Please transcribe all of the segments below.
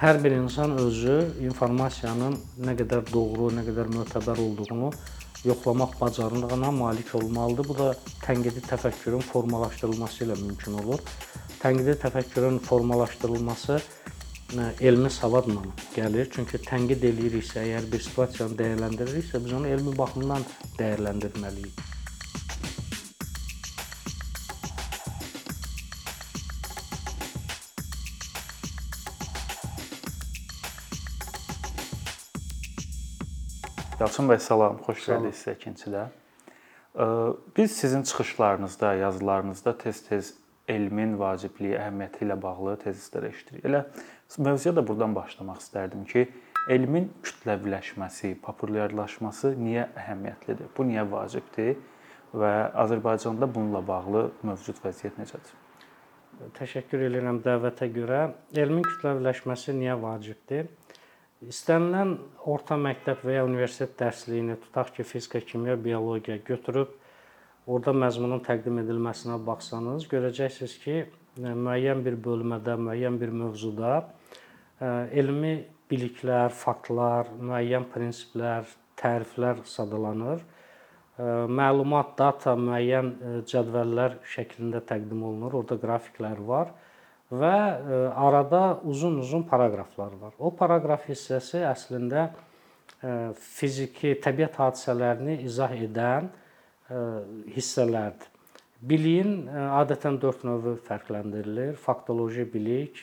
hər bir insan özü informasiyanın nə qədər doğru, nə qədər mötəbər olduğunu yoxlamaq bacarığına malik olmalıdır. Bu da tənqidi təfəkkürün formalaşdırılması ilə mümkün olur. Tənqidi təfəkkürün formalaşdırılması e, elmi savadla gəlir. Çünki tənqid eləyiriksə, əgər bir situasiyanı dəyərləndiririksə, biz onu elmi baxımdan dəyərləndirməliyik. Yalçın bəy salam, xoş gəldiniz sizə ikincidə. Biz sizin çıxışlarınızda, yazılarınızda tez-tez elmin vacibliyi, əhəmiyyəti ilə bağlı tezislər eşidirik. Elə mövzuya da burdan başlamaq istərdim ki, elmin kütləviləşməsi, populyarlaşması niyə əhəmiyyətlidir? Bu niyə vacibdir və Azərbaycanda bununla bağlı mövcud vəziyyət necədir? Təşəkkür edirəm dəvətə görə. Elmin kütləviləşməsi niyə vacibdir? İstənilən orta məktəb və ya universitet dərsliyini tutaq ki, fizika, kimya, biologiya götürüb orada məzmunun təqdim edilməsinə baxsanız, görəcəksiniz ki, müəyyən bir bölmədə, müəyyən bir mövzuda elmi biliklər, faktlar, müəyyən prinsiplər, təriflər sadalanır. Məlumat, data müəyyən cədvəllər şəklində təqdim olunur. Orada qrafiklər var və e, arada uzun-uzun paraqraflar var. O paraqraf hissəsi əslində e, fiziki, təbiət hadisələrini izah edən e, hissələrdir. Biliyin adətən 4 növü fərqləndirilir: faktoloji bilik,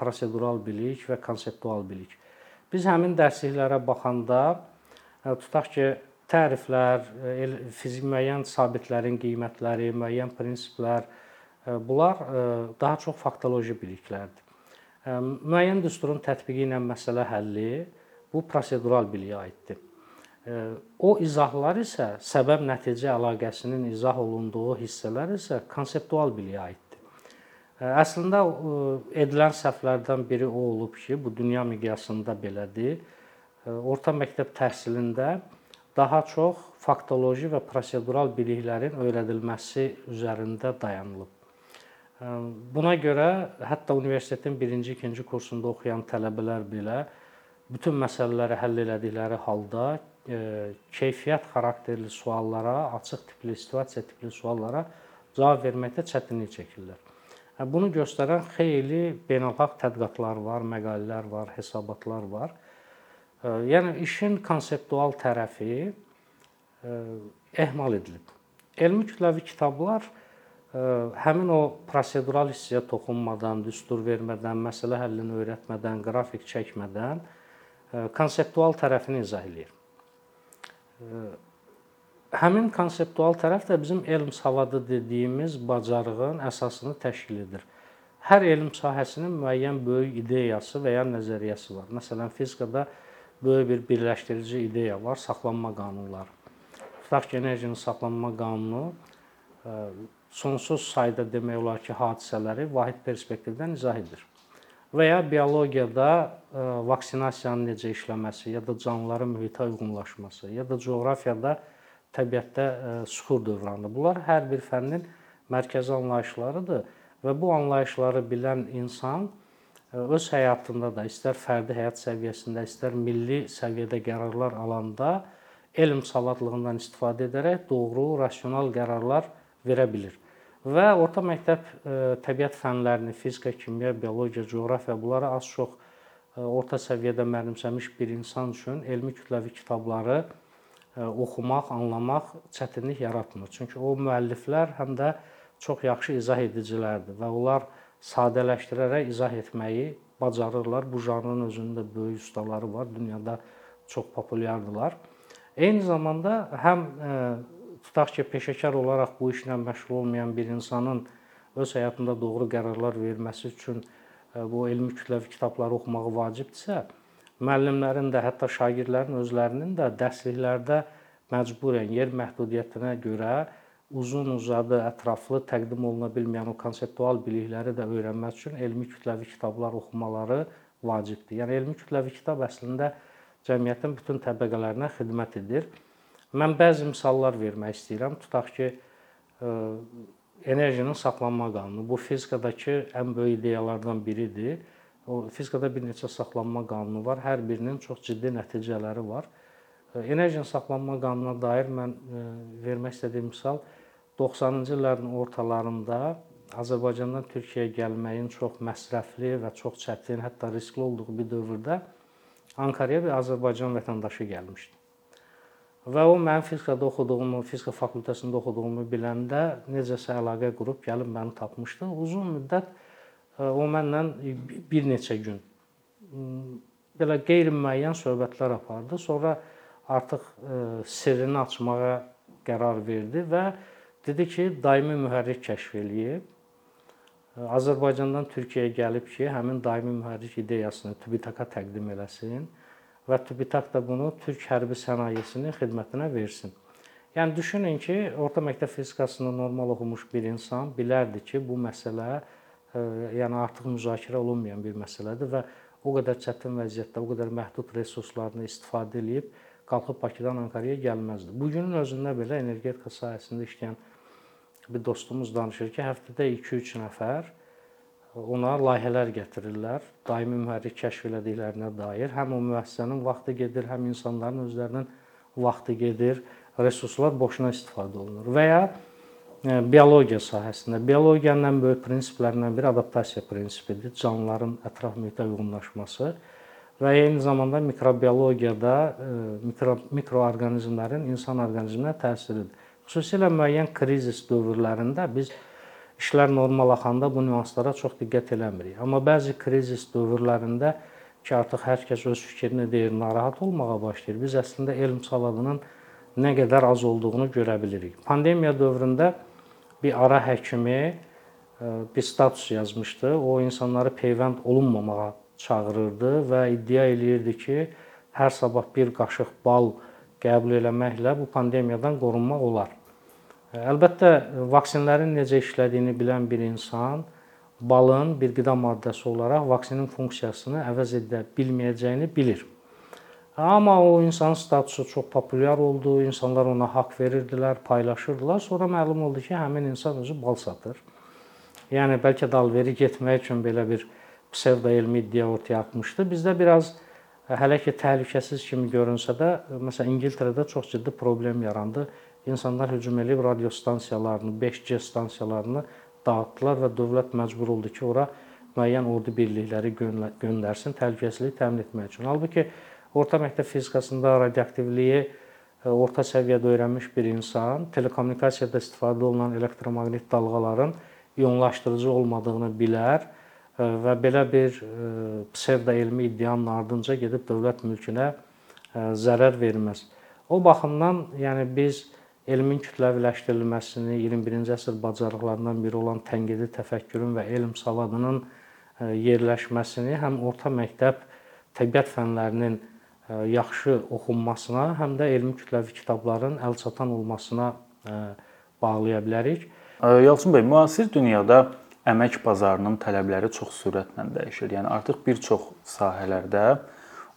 prosedural bilik və konseptual bilik. Biz həmin dərsliklərə baxanda tutaq ki, təriflər, fizik müəyyən sabitlərin qiymətləri, müəyyən prinsiplər, Bunlar daha çox faktoloji biliklərdir. Müəyyən düsturun tətbiqi ilə məsələ həlli bu prosedural biliyə aiddir. O izahlar isə səbəb-nəticə əlaqəsinin izah olunduğu hissələr isə konseptual biliyə aiddir. Əslində edilən səhvlərdən biri o olub ki, bu dünya miqyasında belədir. Orta məktəb təhsilində daha çox faktoloji və prosedural biliklərin öyrədilməsi üzərində dayanılıb. Buna görə hətta universitetin 1-ci, 2-ci kursunda oxuyan tələbələr belə bütün məsələləri həll elədikləri halda keyfiyyət xarakterli suallara, açıq tipli, situasiya tipli suallara cavab verməkdə çətinlik çəkirlər. Bunu göstərən xeyli beynəlxalq tədqiqatlar var, məqalələr var, hesabatlar var. Yəni işin konseptual tərəfi ehmal edilib. Elmi kütləvi kitablar həmin o prosedural hissəyə toxunmadan, düstur vermədən, məsələ həllini öyrətmədən, qrafik çəkmədən konseptual tərəfini izah eləyir. Həmin konseptual tərəf də bizim elm savadı dediyimiz bacarığın əsasını təşkil edir. Hər elm sahəsinin müəyyən böyük ideyası və ya nəzəriyyəsi var. Məsələn, fizikada böyük bir birləşdirici ideya var, saxlanma qanunları. Tutaq ki, enerjinin saxlanma qanunu sonsuz sayda demək olar ki, hadisələri vahid perspektivdən izah edir. Və ya biologiyada e, vaksinasiyanın necə işləməsi, ya da canlıların mühitə uyğunlaşması, ya da coğrafiyada təbiətdə e, suxur dövranı. Bunlar hər bir fənnin mərkəzi anlayışlarıdır və bu anlayışları bilən insan e, öz həyatında da istər fərdi həyat səviyyəsində, istər milli səviyyədə qərarlar alanda elm savadlığından istifadə edərək doğru, rasional qərarlar verə bilir. Və orta məktəb e, təbiət fənlərini, fizika, kimya, biologiya, coğrafiya bunları az-çox e, orta səviyyədə mənimsəmiş bir insan üçün elmi kütləvi kitabları e, oxumaq, anlamaq çətinlik yaratmır. Çünki o müəlliflər həm də çox yaxşı izah edicilərdir və onlar sadələşdirərək izah etməyi bacarırlar. Bu janrın özündə böyük ustaları var, dünyada çox populyardılar. Eyni zamanda həm tutaq ki, peşəkar olaraq bu işlə məşğul olmayan bir insanın öz həyatında doğru qərarlar verməsi üçün e, bu elmi kütləvi kitabları oxumağı vacibdirsə, müəllimlərin də, hətta şagirdlərin özlərinin də dərsliklərdə məcburən yer məhdudiyyətinə görə uzun-uzadı, ətraflı təqdim oluna bilməyən o konseptual bilikləri də öyrənmək üçün elmi kütləvi kitablar oxumaları vacibdir. Yəni elmi kütləvi kitab əslində cəmiyyətin bütün təbəqələrinə xidmət edir. Mən bəzi misallar vermək istəyirəm. Tutaq ki, e, enerjinin saxlanma qanunu bu fizikadakı ən böyük ideyalardan biridir O fizikada bir neçə saxlanma qanunu var. Hər birinin çox ciddi nəticələri var. Enerjinin saxlanma qanununa dair mən vermək istədiyim misal 90-cı illərin ortalarında Azərbaycandan Türkiyəyə gəlməyin çox məsrəfli və çox çətin, hətta riskli olduğu bir dövrdə Ankaraya bir Azərbaycan vətəndaşı gəlmişdi. Və o mənim fizikada oxuduğumu, fizika fakültəsində oxuduğumu biləndə necəsə əlaqə qurub gəlib məni tapmışdı. Uzun müddət o mənlə bir neçə gün belə qeyri-müəyyən söhbətlər apardı. Sonra artıq sirrini açmağa qərar verdi və dedi ki, daimi mühərrik kəşf eləyib. Azərbaycandan Türkiyəyə gəlib ki, həmin daimi mühərrik ideyasını TÜBİTAK-a təqdim eləsin və TÜBİTAK da bunu Türk hərbi sənayesinin xidmətinə versin. Yəni düşünün ki, orta məktəb fizikasını normal oxumuş bir insan bilərdi ki, bu məsələ yəni artıq müzakirə olunmayan bir məsələdir və o qədər çətin vəziyyətdə, o qədər məhdud resurslarını istifadə edib qalxıb Bakıdan Ankaraya gəlməzdi. Bu günün özündə belə energetika sahəsində işləyən bir dostumuz danışır ki, həftədə 2-3 nəfər ona layihələr gətirirlər, daimi mühərrik kəşf elədiklərinə dair. Həm o müəssisənin vaxtı gedir, həm insanların özlərinin vaxtı gedir, resurslar boşuna istifadə olunur. Və ya e, biologiya sahəsində biologiyanın ən böyük prinsiplərindən biri adaptasiya prinsipidir, canlıların ətraf mühitə uyğunlaşması və eyni zamanda mikrobiologiyada e, mikro mikroorqanizmlərin insan orqanizminə təsiridir. Xüsusilə müəyyən krizis dövrlərində biz işlər normal axanda bu nüanslara çox diqqət eləmirik. Amma bəzi krizis dövrlərində ki, artıq hər kəs öz fikrini deyir, narahat olmağa başlayır. Biz əslində elm savadının nə qədər az olduğunu görə bilirik. Pandemiya dövründə bir ara həkimi e, bir status yazmışdı. O insanları peyvənd olunmamağa çağırırdı və iddia eləyirdi ki, hər sabah bir qaşıq bal qəbul eləməklə bu pandemiyadan qorunmaq olar. Əlbəttə vaksinlərin necə işlədiyini bilən bir insan balın bir qida maddəsi olaraq vaksinin funksiyasını əvəz edə bilməyəcəyini bilir. Amma o insanın statusu çox populyar oldu, insanlar ona haqq verirdilər, paylaşırdılar. Sonra məlum oldu ki, həmin insan özü bal satır. Yəni bəlkə dalveri getmək üçün belə bir psevdo elmi iddia ortaya atmışdı. Bizdə biraz hələ ki təhlükəsiz kimi görünsə də, məsələn İngiltərədə çox ciddi problem yarandı. İnsanlar hücum edib radio stansiyalarını, 5G stansiyalarını dağıtdılar və dövlət məcbur oldu ki, ora müəyyən ordu birlikləri göndərsin təhlükəsizliyi təmin etmək üçün. Halbuki orta məktəb fizikasında radioaktivliyi e, orta səviyyədə öyrənmiş bir insan telekommunikasiyada istifadə olunan elektromaqnit dalğaların ionlaşdırıcı olmadığını bilər və belə bir psevdo elmi iddianın ardınca gedib dövlət mülkünə zərər verməz. O baxımdan, yəni biz elmin kütləviləşdirilməsini 21-ci əsr bacarıqlarından biri olan tənqidi təfəkkürün və elm savadının yerləşməsini həm orta məktəb təbiət fənlərinin yaxşı oxunmasına, həm də elmi kütləvi kitabların əlçatan olmasına bağlaya bilərik. Yalçın bəy, müasir dünyada əmək bazarının tələbləri çox sürətlə dəyişir. Yəni artıq bir çox sahələrdə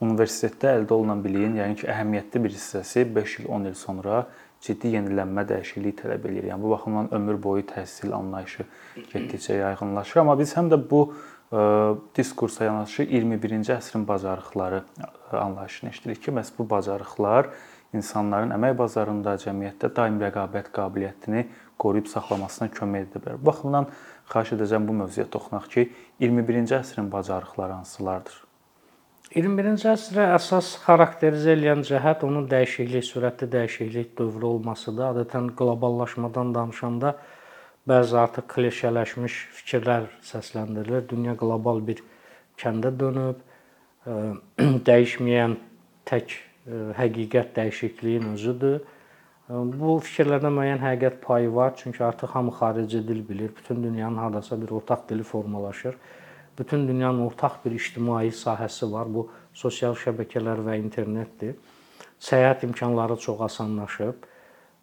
universitetdə əldə olunan biliyin, yəni ki, əhəmiyyətli bir hissəsi 5 il, 10 il sonra ciddi yenilənmə, dəyişiklik tələb eləyir. Yəni bu baxımdan ömür boyu təhsil anlayışı getdikcə yayğınlaşır. Amma biz həm də bu ə, diskursa yanaşı 21-ci əsrin bacarıqları anlayışını eşidirik ki, məhz bu bacarıqlar insanların əmək bazarında, cəmiyyətdə daim rəqabət qabiliyyətini qoruyub saxlamasına kömək edə bilər. Baxımdan xahiş edəcəm bu mövzuya toxunaq ki, 21-ci əsrin bacarıqları hansılardır? 21-ci əsrə əsas xarakterizə edən cəhət onun dəyişiklik, sürətli dəyişiklik dövrü olmasıdır. Adətən qloballaşmadan danışanda bəzi artıq klişələşmiş fikirlər səsləndirilir. Dünya qlobal bir kəndə dönüb, dəyişməyən tək həqiqət dəyişikliyin özüdür. Bu fikirlərdə müəyyən həqiqət payı var, çünki artıq hamı xarici dil bilir. Bütün dünyanın hardasa bir ortaq dili formalaşır. Bütün dünyanın ortaq bir ictimai sahəsi var. Bu sosial şəbəkələr və internetdir. Səyahət imkanları çox asanlaşıb.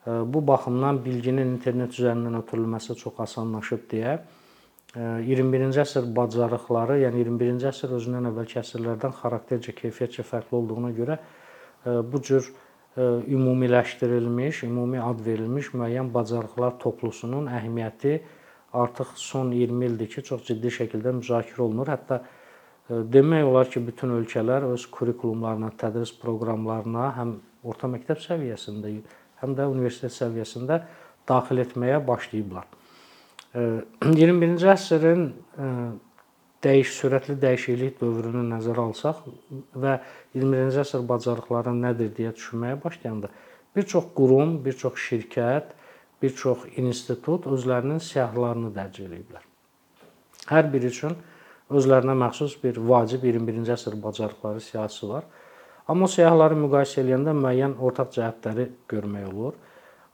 Bu baxımdan bilginin internet üzərindən ötürülməsi çox asanlaşıb deyə 21-ci əsr bacarıqları, yəni 21-ci əsr özündən əvvəlki əsrlərdən xaraktercə, keyfiyyətcə fərqli olduğuna görə bu cür ümumiləşdirilmiş, ümumi ad verilmiş müəyyən bacarıqlar toplusunun əhəmiyyəti artıq son 20 ildir ki, çox ciddi şəkildə müzakirə olunur. Hətta Demək olar ki, bütün ölkələr öz kurikulumlarına, tədris proqramlarına həm orta məktəb səviyyəsində, həm də universitet səviyyəsində daxil etməyə başlayıblar. 21-ci əsrin dəyiş sürətli dəyişiklik dövrünü nəzərə alsaq və 21-ci əsr bacarıqları nədir deyə düşünməyə başlayanda bir çox qurum, bir çox şirkət, bir çox institut özlərinin siyahılarını dərc ediblər. Hər biri üçün özlərinə məxsus bir vacib 21-ci əsr bacarıqları siyahısı var. Amma siyahıları müqayisə edəndə müəyyən ortaq cəhətləri görmək olur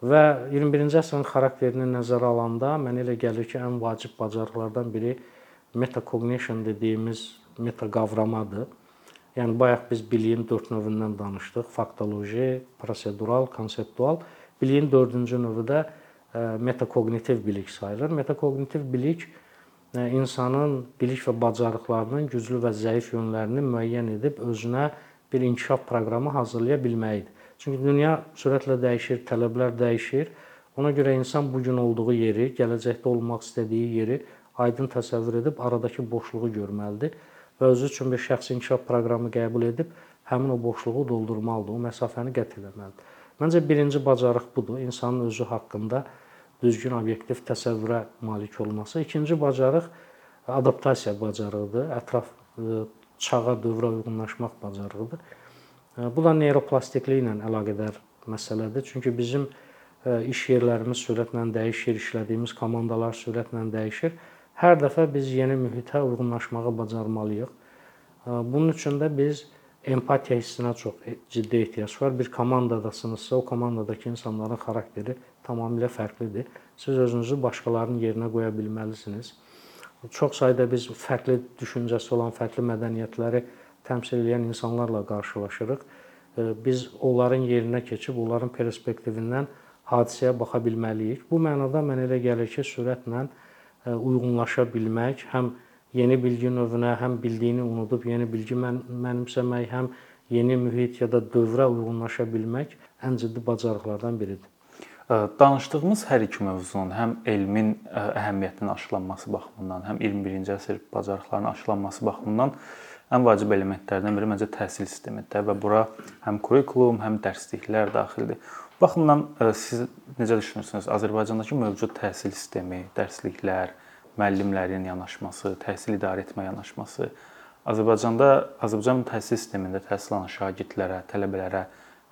və 21-ci əsrin xarakterini nəzərə alanda mənə elə gəlir ki, ən vacib bacarıqlardan biri metacognition dediyimiz meta qavramadır. Yəni bayaq biz biliyin 4 növündən danışdıq. Faktoloji, prosedural, konseptual. Biliyin 4-cü növü də e, metakognitiv bilik sayılır. Metakognitiv bilik e, insanın bilik və bacarıqlarının güclü və zəif yönlərini müəyyən edib özünə bir inkişaf proqramı hazırlaya bilməyidir. Çünki dünya sürətlə dəyişir, tələblər dəyişir. Ona görə insan bu gün olduğu yeri, gələcəkdə olmaq istədiyi yeri aydın təsəvvür edib aradakı boşluğu görməlidir və özü üçün bir şəxsi inkişaf proqramı qəbul edib həmin o boşluğu doldurmalıdır, o məsafəni qət etməlidir. Məncə birinci bacarıq budur, insanın özü haqqında düzgün obyektiv təsəvvürə malik olması. İkinci bacarıq adaptasiya bacarığıdır, ətraf e, çağa, dövrə uyğunlaşmaq bacarığıdır. E, bu da neuroplastikliklə əlaqədar məsələdir. Çünki bizim e, iş yerlərimiz sürətlə dəyişir, işlədiyimiz komandalar sürətlə dəyişir. Hər dəfə biz yeni mühitə uyğunlaşmağı bacarmalıyıq. Bunun üçün də biz empatiya hissinə çox e, ciddi ehtiyac var. Bir komandadasınızsa, o komandadakı insanların xarakteri tamamilə fərqlidir. Siz özünüzü başqalarının yerinə qoya bilməlisiniz. Çox sayda biz fərqli düşüncəsi olan, fərqli mədəniyyətləri təmsil edən insanlarla qarşılaşırıq. Biz onların yerinə keçib, onların perspektivindən hadisəyə baxa bilməliyik. Bu mənada mənə elə gəlir ki, sürətlə uyğunlaşa bilmək, həm yeni bilgi növünə, həm bildiyini unudub yeni bilgi mən mənimsəmək, həm yeni mühit ya da dövrə uyğunlaşa bilmək ən ciddi bacarıqlardan biridir. Danışdığımız hər iki mövzunun həm elmin əhəmiyyətinin aşılanması baxımından, həm 21-ci əsr bacarıqlarının aşılanması baxımından ən vacib elementlərdən biri məncə təhsil sistemidir və bura həm kurikulum, həm dərsliklər daxildir. Baxımdan siz necə düşünürsünüz? Azərbaycandakı mövcud təhsil sistemi, dərsliklər, müəllimlərin yanaşması, təhsil idarə etmə yanaşması Azərbaycanda Azərbaycan təhsil sistemində təhsil alan şagirdlərə, tələbələrə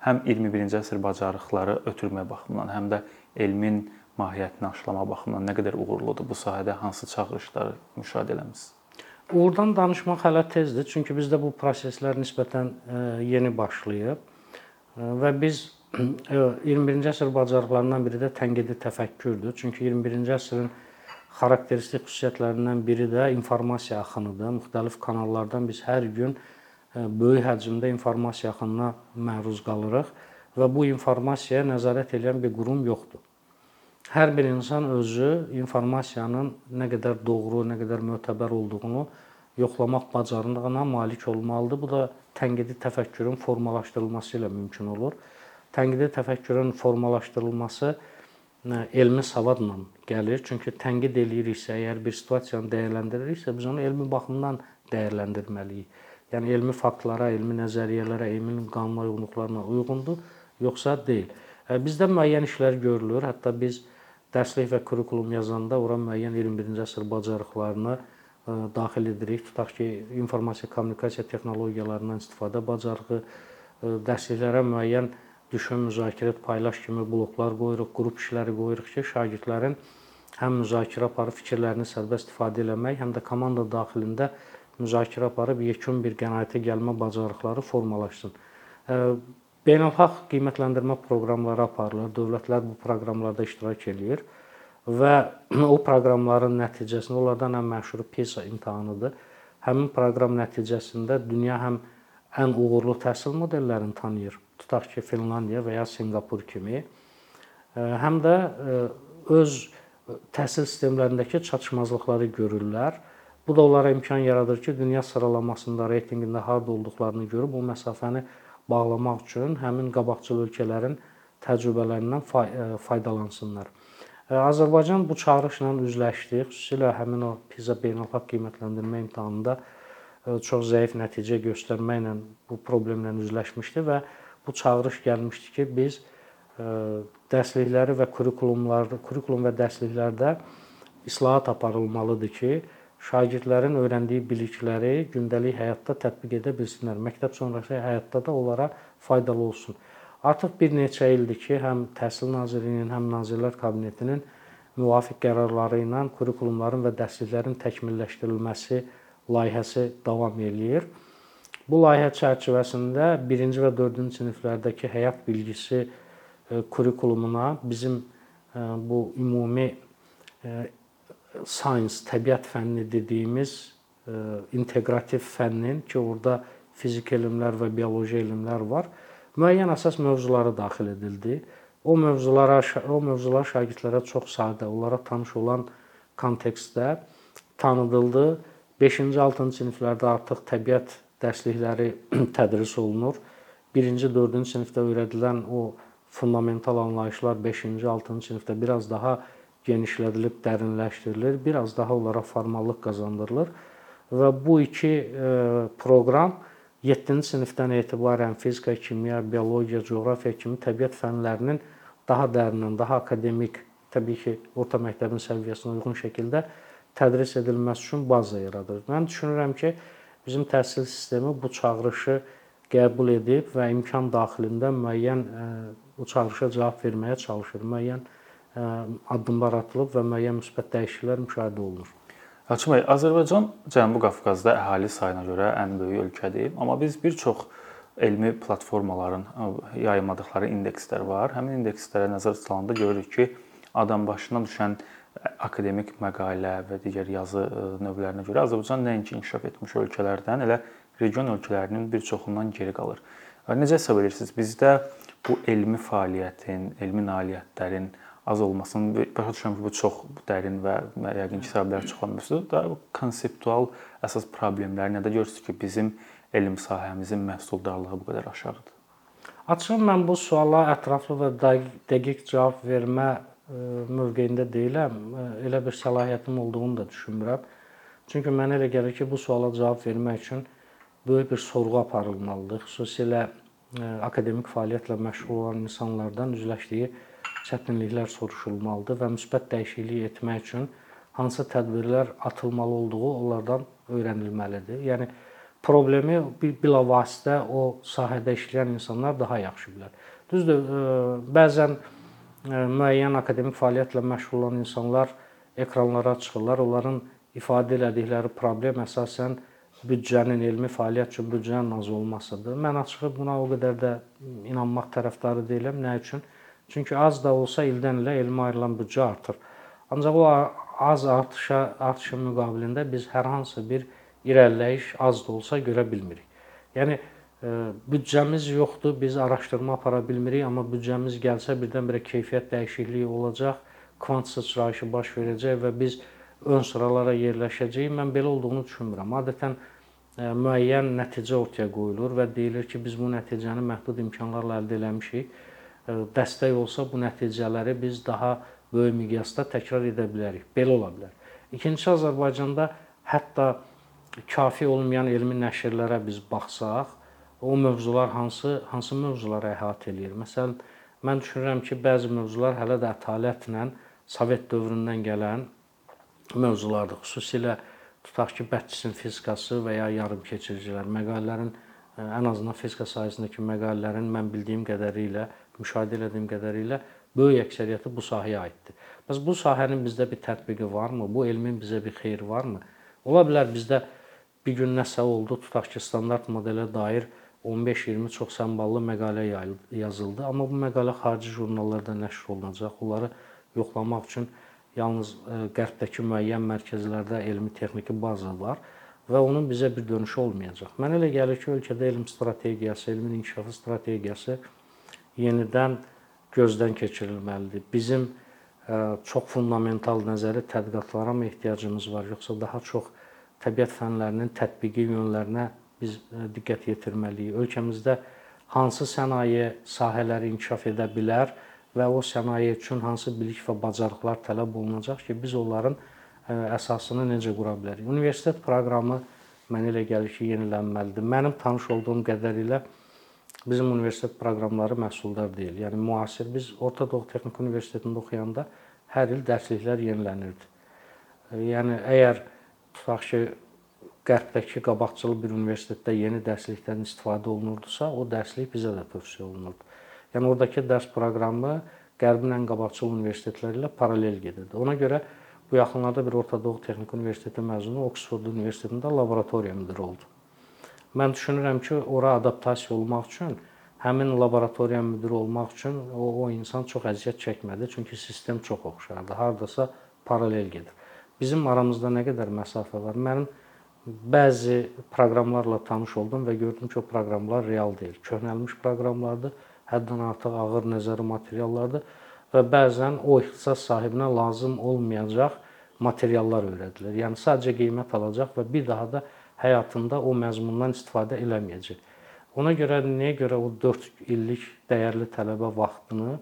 həm 21-ci əsr bacarıqları ötürmə baxımından, həm də elmin mahiyyətini aşılama baxımından nə qədər uğurludur bu sahədə hansı çağırışları müşahidə eləmisiniz? Uğurdan danışmaq hələ tezdir, çünki bizdə bu proseslər nisbətən e, yeni başlayıb e, və biz 21-ci əsr bacarıqlarından biri də tənqidi təfəkkürdür. Çünki 21-ci əsrin xarakteristik xüsusiyyətlərindən biri də informasiya axınıdır. Müxtəlif kanallardan biz hər gün e, böyük həcmdə informasiya axınına məruz qalırıq və bu informasiyaya nəzarət edən bir qurum yoxdur. Hər bir insan özü informasiyanın nə qədər doğru, nə qədər mötəbər olduğunu yoxlamaq bacarığına malik olmalıdır. Bu da tənqidi təfəkkürün formalaşdırılması ilə mümkün olur tənqidi təfəkkürün formalaşdırılması elmi savadla gəlir. Çünki tənqid eləyiriksə, əgər bir situasiyanı dəyərləndiririksə, biz onu elmi baxımdan dəyərləndirməliyik. Yəni elmi faktlara, elmi nəzəriyyələrə, elmi qanuna uyğunluqlarına uyğundur, yoxsa deyil. Bizdə müəyyən işlər görülür. Hətta biz dərslik və kurikulum yazanda ora müəyyən 21-ci əsr bacarıqlarını daxil edirik. Tutaq ki, informasiya kommunikasiya texnologiyalarından istifadə bacarığı, dərsliklərə müəyyən düşün, müzakirə, paylaş kimi bloklar qoyuruq, qrup işləri qoyuruq ki, şagirdlərin həm müzakirə aparıb fikirlərini sərbəst ifadə etmək, həm də komanda daxilində müzakirə aparıb yekun bir qənaətə gəlmə bacarıqları formalaşsın. Beynəlxalq qiymətləndirmə proqramları aparılır. Dövlətlər bu proqramlarda iştirak eləyir və o proqramların nəticəsində onlardan ən məşhuru PISA imtahanıdır. Həmin proqram nəticəsində dünya həm ən uğurlu təhsil modellərini tanıyır tutaq ki, Finlandiya və ya Sinqapur kimi, həm də öz təhsil sistemlərindəki çatışmazlıqları görürlər. Bu da onlara imkan yaradır ki, dünya sıralamasında, reytinqində harda olduqlarını görüb o məsafəni bağlamaq üçün həmin qabaqcıl ölkələrin təcrübələrindən faydalansınlar. Azərbaycan bu çağırışla üzləşdi. Xüsusilə həmin o PISA beynəlxalq qiymətləndirmə imtahanında çox zəif nəticə göstərməklə bu problemlə üzləşmişdi və bu çağırış gəlmişdi ki, biz e, dərslikləri və kurikulumlarda, kurikulum və dərsliklərdə islahat aparılmalıdır ki, şagirdlərin öyrəndiyi bilikləri gündəlik həyatda tətbiq edə bilsinlər. Məktəb sonrası həyatda da onlara faydalı olsun. Artıq bir neçə ildir ki, həm Təhsil Nazirliyinin, həm Nazirlər Kabinetinin müvafiq qərarları ilə kurikulumların və dərsliklərin təkmilləşdirilməsi layihəsi davam eləyir. Bu layihə çərçivəsində 1-ci və 4-cü siniflərdəki həyat bilgisi e, kurikulumuna bizim e, bu ümumi e, science, təbiət fənni dediyimiz inteqrativ fənnin ki, orada fizik elmlər və bioloji elmlər var, müəyyən əsas mövzuları daxil edildi. O mövzulara o mövzular şagirdlərə çox sadə, onlara tanış olan kontekstdə tanıdıldı. 5-ci, 6-cı siniflərdə artıq təbiət dərslikləri tədris olunur. 1-ci, 4-cü sinifdə öyrədilən o fundamental anlayışlar 5-ci, 6-cı sinifdə biraz daha genişlədilib dərinləşdirilir, biraz daha onlara formallıq qazandırılır və bu iki e, proqram 7-ci sinifdən etibarən fizika, kimya, biologiya, coğrafiya kimi təbiət fənlərinin daha dərindən, daha akademik, təbii ki, orta məktəbin səviyyəsinə uyğun şəkildə tədris edilməsi üçün baza yaradır. Mən düşünürəm ki, bizim təhsil sistemi bu çağırışı qəbul edib və imkan daxilində müəyyən e, bu çağırışa cavab verməyə çalışır. Müəyyən addımlar atılıb və müəyyən müsbət dəyişikliklər müşahidə olunur. Haçim bəy, Azərbaycan Cənubi Qafqazda əhali sayına görə ən böyük ölkədir, amma biz bir çox elmi platformaların yayımladıkları indekslər var. Həmin indekslərə nəzər salanda görürük ki, adam başına düşən akademik məqalə və digər yazı növlərinə görə Azərbaycan nəinki inkişaf etmiş ölkələrdən, elə region ölkələrinin bir çoxundan geri qalır. Necə hesab edirsiniz? Bizdə bu elmi fəaliyyətin, elmi nailiyyətlərin az olmasının başa düşürəm ki, bu çox dərin və yəqin ki, səbəbləri çoxlanmışdır. Da konseptual əsas problemləri nədə görürsüz ki, bizim elm sahəmizin məhsuldarlığı bu qədər aşağıdır? Açığı mən bu suala ətraflı və dəqiq cavab vermə mövqeyində deyiləm. Elə bir səlahiyyətim olduğunu da düşünmürəm. Çünki mənə elə gəlir ki, bu suala cavab vermək üçün böyük bir sorğu aparılmalıdır. Xüsusilə akademik fəaliyyətlə məşğul olan insanlardan üzləşdiyi çətinliklər soruşulmalıdır və müsbət dəyişiklik etmək üçün hansı tədbirlər atılmalı olduğu onlardan öyrənilməlidir. Yəni problemi bilavasitə o sahədə işləyən insanlar daha yaxşı bilər. Düzdür, bəzən müəyyən akademik fəaliyyətlə məşğul olan insanlar ekranlara çıxırlar. Onların ifadə elədikləri problem əsasən büdcənin, elmi fəaliyyət üçün büdcənin az olmasıdır. Mən açığı buna o qədər də inanmaq tərəfdarı deyiləm. Nə üçün? Çünki az da olsa ildən ilə elmə ayrılan büdcə artır. Ancaq o az artışa artışın müqabilində biz hər hansı bir irəliləyiş az da olsa görə bilmirik. Yəni büdcəmiz yoxdur, biz araşdırma apara bilmirik, amma büdcəmiz gəlsə birdən-birə keyfiyyət dəyişikliyi olacaq, kvant sıçrayışı baş verəcək və biz ön sıralara yerləşəcəyik. Mən belə olduğunu düşünmürəm. Adətən e, müəyyən nəticə ortaya qoyulur və deyilir ki, biz bu nəticəni məhdud imkanlarla əldə etmişik dəstək olsa bu nəticələri biz daha böyük miqyasda təkrar edə bilərik. Belə ola bilər. İkincisi Azərbaycanda hətta kafi olmayan elmi nəşrlərə biz baxsaq, o mövzular hansı hansı mövzuları əhatə eləyir? Məsələn, mən düşünürəm ki, bəzi mövzular hələ də ətalətlə Sovet dövründən gələn mövzulardır. Xüsusilə tutaq ki, bətçisin fizikası və ya yarımkeçiricilər məqalələrin ən azından fizika sahəsindəki məqalələrin mən bildiyim qədərilə müşahidə etdiyim qədərilə böyük əksəriyyəti bu sahəyə aiddir. Bəs bu sahənin bizdə bir tətbiqi varmı? Bu elmin bizə bir xeyri varmı? Ola bilər bizdə bir gün nəsə oldu, tutaq ki, standart modelə dair 15-20 çox səmballı məqalə yazıldı, amma bu məqalə xarici jurnallarda nəşr olunacaq. Onları yoxlamaq üçün yalnız e, qərbdəki müəyyən mərkəzlərdə elmi texniki baza var və onun bizə bir dönüşü olmayacaq. Mənə elə gəlir ki, ölkədə elm strategiyası, elmin inkişafı strategiyası yenidən gözdən keçirilməlidir. Bizim e, çox fundamental nəzəri tədqiqatlara mı ehtiyacımız var, yoxsa daha çox təbiət fənlərinin tətbiqi yönlərinə biz e, diqqət yetirməliyik. Ölkəmizdə hansı sənaye sahələri inkişaf edə bilər və o sənaye üçün hansı bilik və bacarıqlar tələb olunacaq ki, biz onların e, əsasını necə qura bilərik? Universitet proqramı mənə elə gəlir ki, yenilənməlidir. Mənim tanış olduğum qədərilə bizim universitet proqramları məhsuldar deyil. Yəni müasir biz Orta Doğu Texniki Universitetində oxuyanda hər il dərsliklər yenilənirdi. Yəni əgər tutaq ki, Qərbdəki qabaqcıl bir universitetdə yeni dərslikdən istifadə olunurdusa, o dərslik bizə də tövsiyə olunurdu. Yəni oradakı dərs proqramı Qərbin ən qabaqcıl universitetləri ilə paralel gedirdi. Ona görə bu yaxınlarda bir Orta Doğu Texniki Universiteti məzunu Oksford Universitetində laboratoriya müdiri oldu. Mən düşünürəm ki, ora adaptasiya olmaq üçün, həmin laboratoriya müdiri olmaq üçün o, o insan çox əziyyət çəkmədi, çünki sistem çox oxşardır. Hardasa paralel gedir. Bizim aramızda nə qədər məsafə var? Mənim bəzi proqramlarla tanış oldum və gördüm ki, o proqramlar real deyil. Köhnəlmiş proqramlardır, həddən artıq ağır nəzəri materiallardır və bəzən o ixtisas sahibinə lazım olmayacaq materiallar öyrədilir. Yəni sadəcə qiymət alacaq və bir daha da həyatında o məzmundan istifadə eləməyəcək. Ona görə nəyə görə o 4 illik dəyərli tələbə vaxtını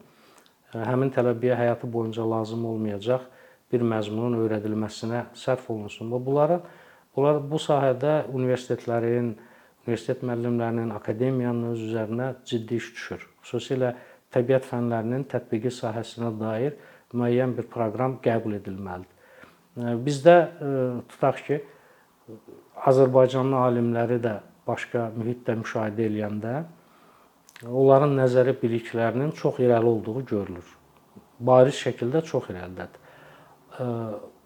həmin tələbəyə həyatı boyunca lazım olmayacaq bir məzmunun öyrədilməsinə sərf olunsun. Və bunların Bunlar bu sahədə universitetlərin, universitet müəllimlərinin, akademiyanın öz üzərinə ciddi iş düşür. Xüsusilə təbiət fənlərinin tətbiqi sahəsinə dair müəyyən bir proqram qəbul edilməlidir. Bizdə tutaq ki, Azərbaycanlı alimləri də başqa mühitdə müşahidə edəndə onların nəzəri biliklərinin çox irəli olduğu görülür. Bariz şəkildə çox irəlidədir.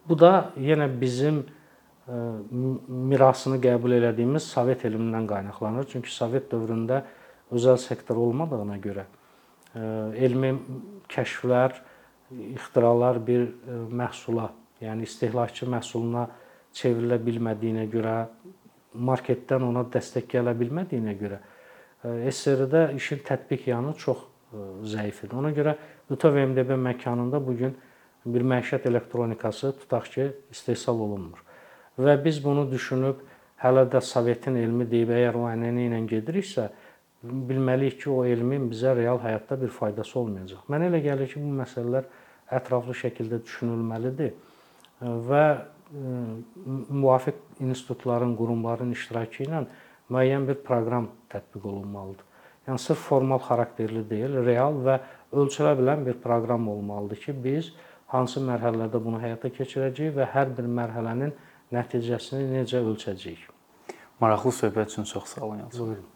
Bu da yenə bizim mirasını qəbul elədiyimiz Sovet elmindən qaynaqlanır. Çünki Sovet dövründə özəl sektor olmadığına görə elmi kəşflər, ixtiralar bir məhsula, yəni istehlakçı məhsuluna çevrilə bilmədiyinə görə, marketdən ona dəstək gələ bilmədiyinə görə SSR-də işin tətbiq yanı çox zəif idi. Ona görə bütöv MDB məkanında bu gün bir məişət elektronikası tutaq ki, istehsal olunmur və biz bunu düşünüb hələ də Sovetin elmi deyib əgər o ənənə ilə gediriksə, bilməliyik ki, o elmin bizə real həyatda bir faydası olmayacaq. Mənə elə gəlir ki, bu məsələlər ətraflı şəkildə düşünülməlidir və müvafiq institutların, qurumların iştirakı ilə müəyyən bir proqram tətbiq olunmalıdır. Yəni sırf formal xarakterli deyil, real və ölçülə bilən bir proqram olmalıdır ki, biz hansı mərhələlərdə bunu həyata keçirəcəyik və hər bir mərhələnin nəticəsini necə ölçəcəyik. Maraqlı söhbət üçün çox sağ olun. Buyurun.